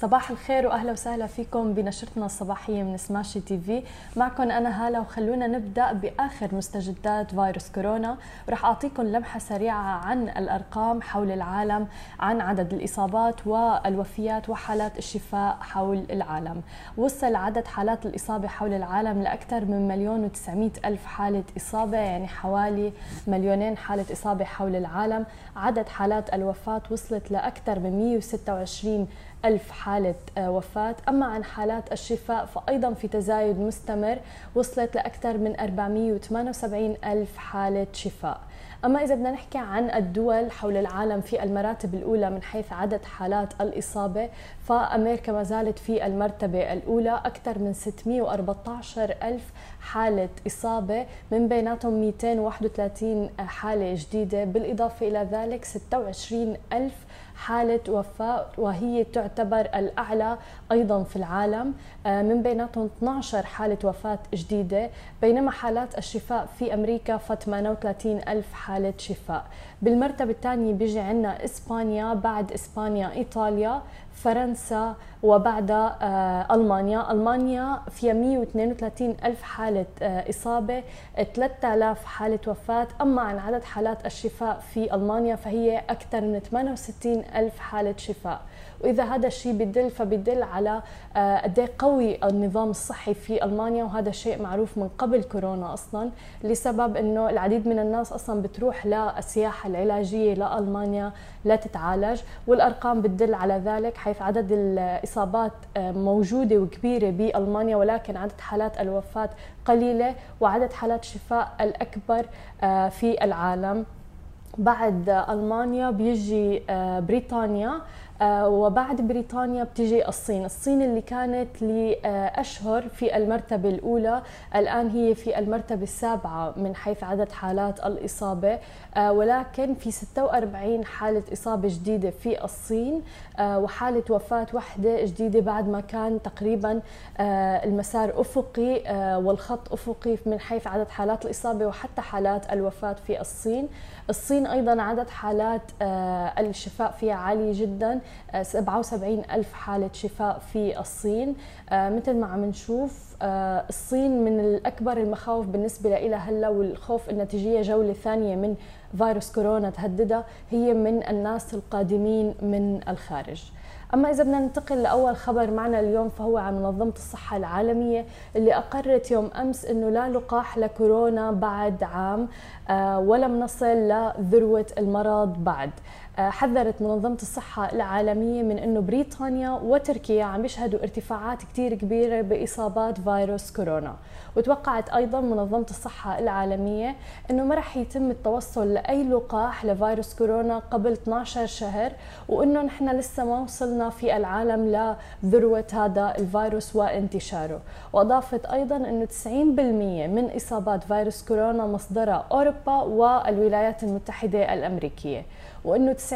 صباح الخير وأهلا وسهلا فيكم بنشرتنا الصباحية من سماشي تي في. معكم أنا هالة وخلونا نبدأ بآخر مستجدات فيروس كورونا. ورح أعطيكم لمحة سريعة عن الأرقام حول العالم عن عدد الإصابات والوفيات وحالات الشفاء حول العالم. وصل عدد حالات الإصابة حول العالم لأكثر من مليون و ألف حالة إصابة يعني حوالي مليونين حالة إصابة حول العالم. عدد حالات الوفاة وصلت لأكثر من 126 ألف حالة آه، وفاة. أما عن حالات الشفاء فأيضا في تزايد مستمر وصلت لأكثر من 478 ألف حالة شفاء. أما إذا بدنا نحكي عن الدول حول العالم في المراتب الأولى من حيث عدد حالات الإصابة فأمريكا ما زالت في المرتبة الأولى أكثر من 614 ألف حالة إصابة من بيناتهم 231 حالة جديدة. بالإضافة إلى ذلك 26 ألف حالة وفاة وهي تعتبر الأعلى أيضا في العالم. آه، من بيناتهم 12 حالة وفاة جديدة بينما حالات الشفاء في أمريكا ف 38 ألف حالة شفاء. بالمرتبة الثانية بيجي عندنا إسبانيا بعد إسبانيا إيطاليا. فرنسا وبعدها آه، ألمانيا. ألمانيا فيها 132 ألف حالة آه، إصابة 3000 حالة وفاة. أما عن عدد حالات الشفاء في ألمانيا فهي أكثر من 68 ألف حالة شفاء. وإذا هذا الشيء بدل فبدل على آه، قد إيه قوي النظام الصحي في ألمانيا وهذا شيء معروف من قبل كورونا أصلا لسبب إنه العديد من الناس أصلا بتروح للسياحة العلاجية لألمانيا لتتعالج والأرقام بتدل على ذلك حيث عدد الإصابات آه، موجودة وكبيرة بألمانيا ولكن عدد حالات الوفاة قليلة وعدد حالات الشفاء الأكبر آه، في العالم. بعد ألمانيا بيجي بريطانيا. وبعد بريطانيا بتجي الصين. الصين اللي كانت لأشهر في المرتبة الأولى الآن هي في المرتبة السابعة من حيث عدد حالات الإصابة. آه، ولكن في 46 حالة إصابة جديدة في الصين آه، وحالة وفاة واحدة جديدة بعد ما كان تقريبا المسار أفقي والخط أفقي من حيث عدد حالات الإصابة وحتى حالات الوفاة في الصين. الصين أيضا عدد حالات الشفاء فيها عالي جدا. 77 ألف حالة شفاء في الصين. آه، مثل ما عم نشوف آه، الصين من الأكبر المخاوف بالنسبة لها هلأ والخوف تجيها جولة ثانية من فيروس كورونا تهددها هي من الناس القادمين من الخارج. أما إذا بدنا ننتقل لأول خبر معنا اليوم فهو عن منظمة الصحة العالمية اللي أقرت يوم أمس أنه لا لقاح لكورونا بعد عام آه، ولم نصل لذروة المرض بعد. حذرت منظمة الصحة العالمية من أنه بريطانيا وتركيا عم يشهدوا ارتفاعات كتير كبيرة بإصابات فيروس كورونا. وتوقعت أيضا منظمة الصحة العالمية أنه ما رح يتم التوصل لأي لقاح لفيروس كورونا قبل 12 شهر وأنه نحن لسه ما وصلنا في العالم لذروة هذا الفيروس وانتشاره. وأضافت أيضا أنه 90% من إصابات فيروس كورونا مصدرها أوروبا والولايات المتحدة الأمريكية. وإنه 90%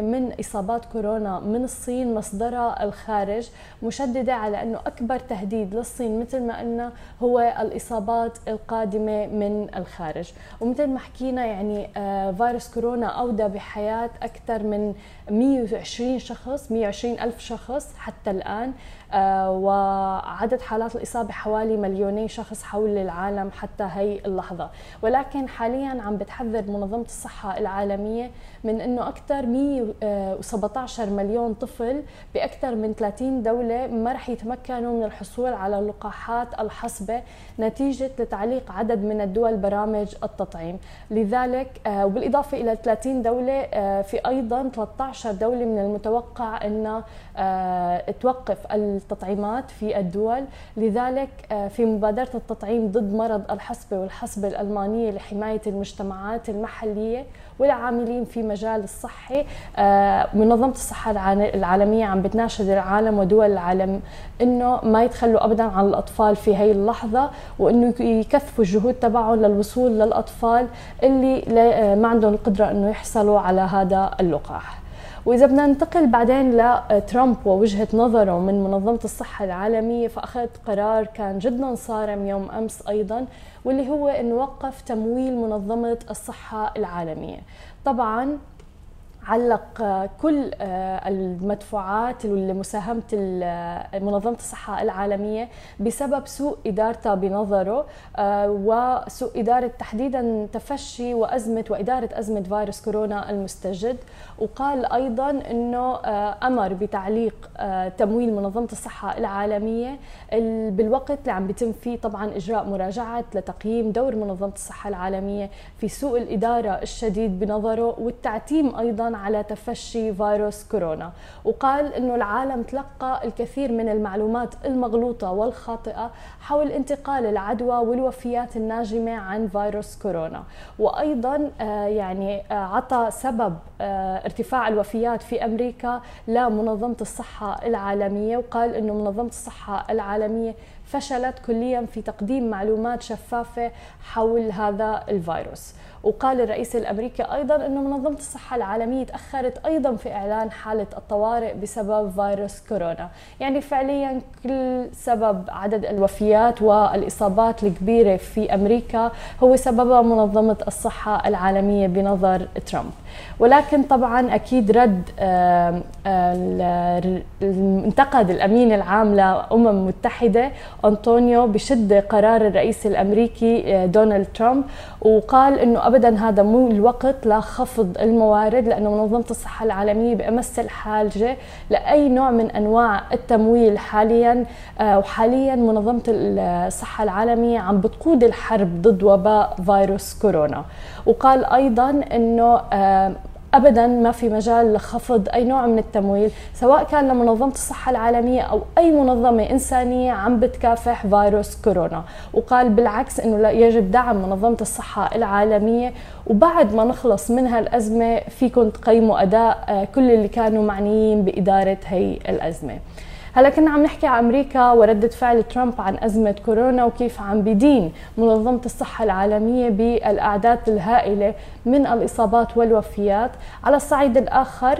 من إصابات كورونا من الصين مصدرها الخارج مشددة على إنه أكبر تهديد للصين مثل ما قلنا هو الإصابات القادمة من الخارج. ومثل ما حكينا يعني آه، فيروس كورونا أودى بحياة أكثر من 120 شخص 120 ألف شخص حتى الآن آه، وعدد حالات الإصابة حوالي مليوني شخص حول العالم حتى هي اللحظة. ولكن حاليا عم بتحذر منظمة الصحة العالمية من أنه أكثر 117 مليون طفل بأكثر من 30 دولة ما رح يتمكنوا من الحصول على اللقاحات الحصبة نتيجة لتعليق عدد من الدول برامج التطعيم. لذلك آه، وبالإضافة إلى 30 دولة آه، في أيضا 13 دولة من المتوقع أن توقف التطعيمات في الدول. لذلك آه، في مبادرة التطعيم ضد مرض الحصبة والحصبة الألمانية لحماية المجتمعات المحلية والعاملين في مجال الصحي آه، منظمة الصحة العالمية عم بتناشد العالم ودول العالم إنه ما يتخلوا ابدا عن الأطفال في هي اللحظة وإنه يكثفوا الجهود تبعهم للوصول للأطفال اللي آه، ما عندهم القدرة إنه يحصلوا على هذا اللقاح. وإذا بدنا ننتقل بعدين لترامب ووجهة نظره من منظمة الصحة العالمية فأخذ قرار كان جدا صارم يوم أمس أيضا واللي هو إنه وقف تمويل منظمة الصحة العالمية. طبعا علق كل المدفوعات لمساهمة منظمة الصحة العالمية بسبب سوء إدارتها بنظره وسوء إدارة تحديدا تفشي وأزمة وإدارة أزمة فيروس كورونا المستجد. وقال أيضا أنه أمر بتعليق تمويل منظمة الصحة العالمية بالوقت اللي عم بيتم فيه طبعا إجراء مراجعة لتقييم دور منظمة الصحة العالمية في سوء الإدارة الشديد بنظره والتعتيم أيضا على تفشي فيروس كورونا. وقال أنه العالم تلقى الكثير من المعلومات المغلوطة والخاطئة حول انتقال العدوى والوفيات الناجمة عن فيروس كورونا. وأيضا آه، يعني آه، عطى سبب آه، ارتفاع الوفيات في أمريكا لمنظمة الصحة العالمية. وقال أنه منظمة الصحة العالمية فشلت كليا في تقديم معلومات شفافة حول هذا الفيروس وقال الرئيس الأمريكي أيضا إنه منظمة الصحة العالمية تأخرت أيضا في إعلان حالة الطوارئ بسبب فيروس كورونا، يعني فعليا كل سبب عدد الوفيات والإصابات الكبيرة في أمريكا هو سببها منظمة الصحة العالمية بنظر ترامب. ولكن طبعا أكيد رد انتقد الأمين العام لأمم المتحده أنطونيو بشده قرار الرئيس الأمريكي آه، دونالد ترامب وقال إنه ابدا هذا مو الوقت لخفض الموارد لأنه منظمة الصحة العالمية بأمس الحاجة لأي نوع من أنواع التمويل حاليا آه، وحاليا منظمة الصحة العالمية عم بتقود الحرب ضد وباء فيروس كورونا. وقال أيضا إنه آه، ابدا ما في مجال لخفض أي نوع من التمويل سواء كان لمنظمة الصحة العالمية أو أي منظمة إنسانية عم بتكافح فيروس كورونا. وقال بالعكس إنه يجب دعم منظمة الصحة العالمية. وبعد ما نخلص من هالأزمة فيكم تقيموا أداء آه، كل اللي كانوا معنيين بإدارة هي الأزمة. هلا كنا عم نحكي عن أمريكا وردة فعل ترامب عن أزمة كورونا وكيف عم بدين منظمة الصحة العالمية بالأعداد الهائلة من الإصابات والوفيات. على الصعيد الآخر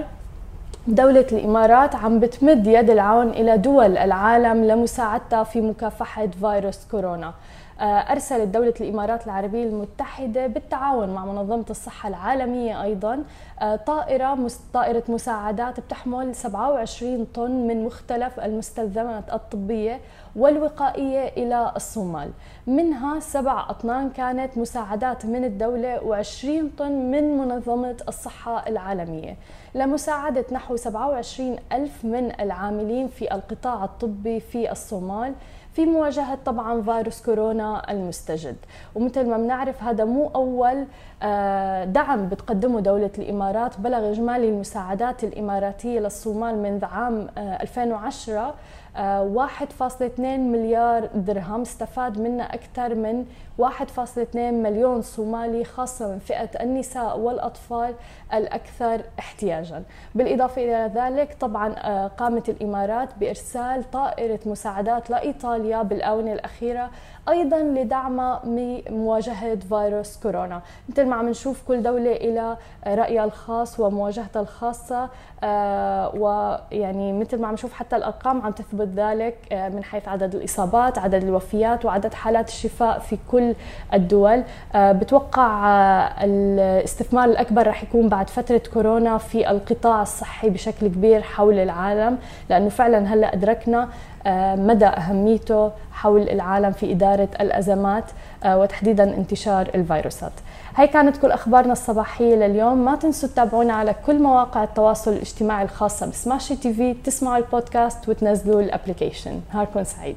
دولة الإمارات عم بتمد يد العون إلى دول العالم لمساعدتها في مكافحة فيروس كورونا. آه، أرسلت دولة الإمارات العربية المتحدة بالتعاون مع منظمة الصحة العالمية أيضا آه، طائرة طائرة مساعدات بتحمل 27 طن من مختلف المستلزمات الطبية والوقائية إلى الصومال. منها سبع أطنان كانت مساعدات من الدولة و20 طن من منظمة الصحة العالمية. لمساعدة نحو 27 ألف من العاملين في القطاع الطبي في الصومال في مواجهة طبعا فيروس كورونا المستجد. ومثل ما بنعرف هذا مو أول آه، دعم بتقدمه دولة الإمارات. بلغ إجمالي المساعدات الإماراتية للصومال منذ عام 2010 آه، 1.2 آه، مليار درهم استفاد منها أكثر من 1.2 مليون صومالي خاصة من فئة النساء والأطفال الأكثر احتياجا. بالإضافة إلى ذلك طبعا قامت الإمارات بإرسال طائرة مساعدات لإيطاليا بالآونة الأخيرة أيضا لدعمها بمواجهه فيروس كورونا. مثل ما عم نشوف كل دولة إلى رأيها الخاص ومواجهتها الخاصة آه، ويعني مثل ما عم نشوف حتى الأرقام عم تثبت ذلك آه، من حيث عدد الإصابات عدد الوفيات وعدد حالات الشفاء في كل الدول. آه، بتوقع الاستثمار الأكبر رح يكون بعد فترة كورونا في القطاع الصحي بشكل كبير حول العالم لأنه فعلا هلأ أدركنا مدى أهميته حول العالم في إدارة الأزمات وتحديدا انتشار الفيروسات. هي كانت كل أخبارنا الصباحية لليوم، ما تنسوا تتابعونا على كل مواقع التواصل الاجتماعي الخاصة ب Smashi TV، تسمعوا البودكاست وتنزلوا ال application، نهاركم سعيد.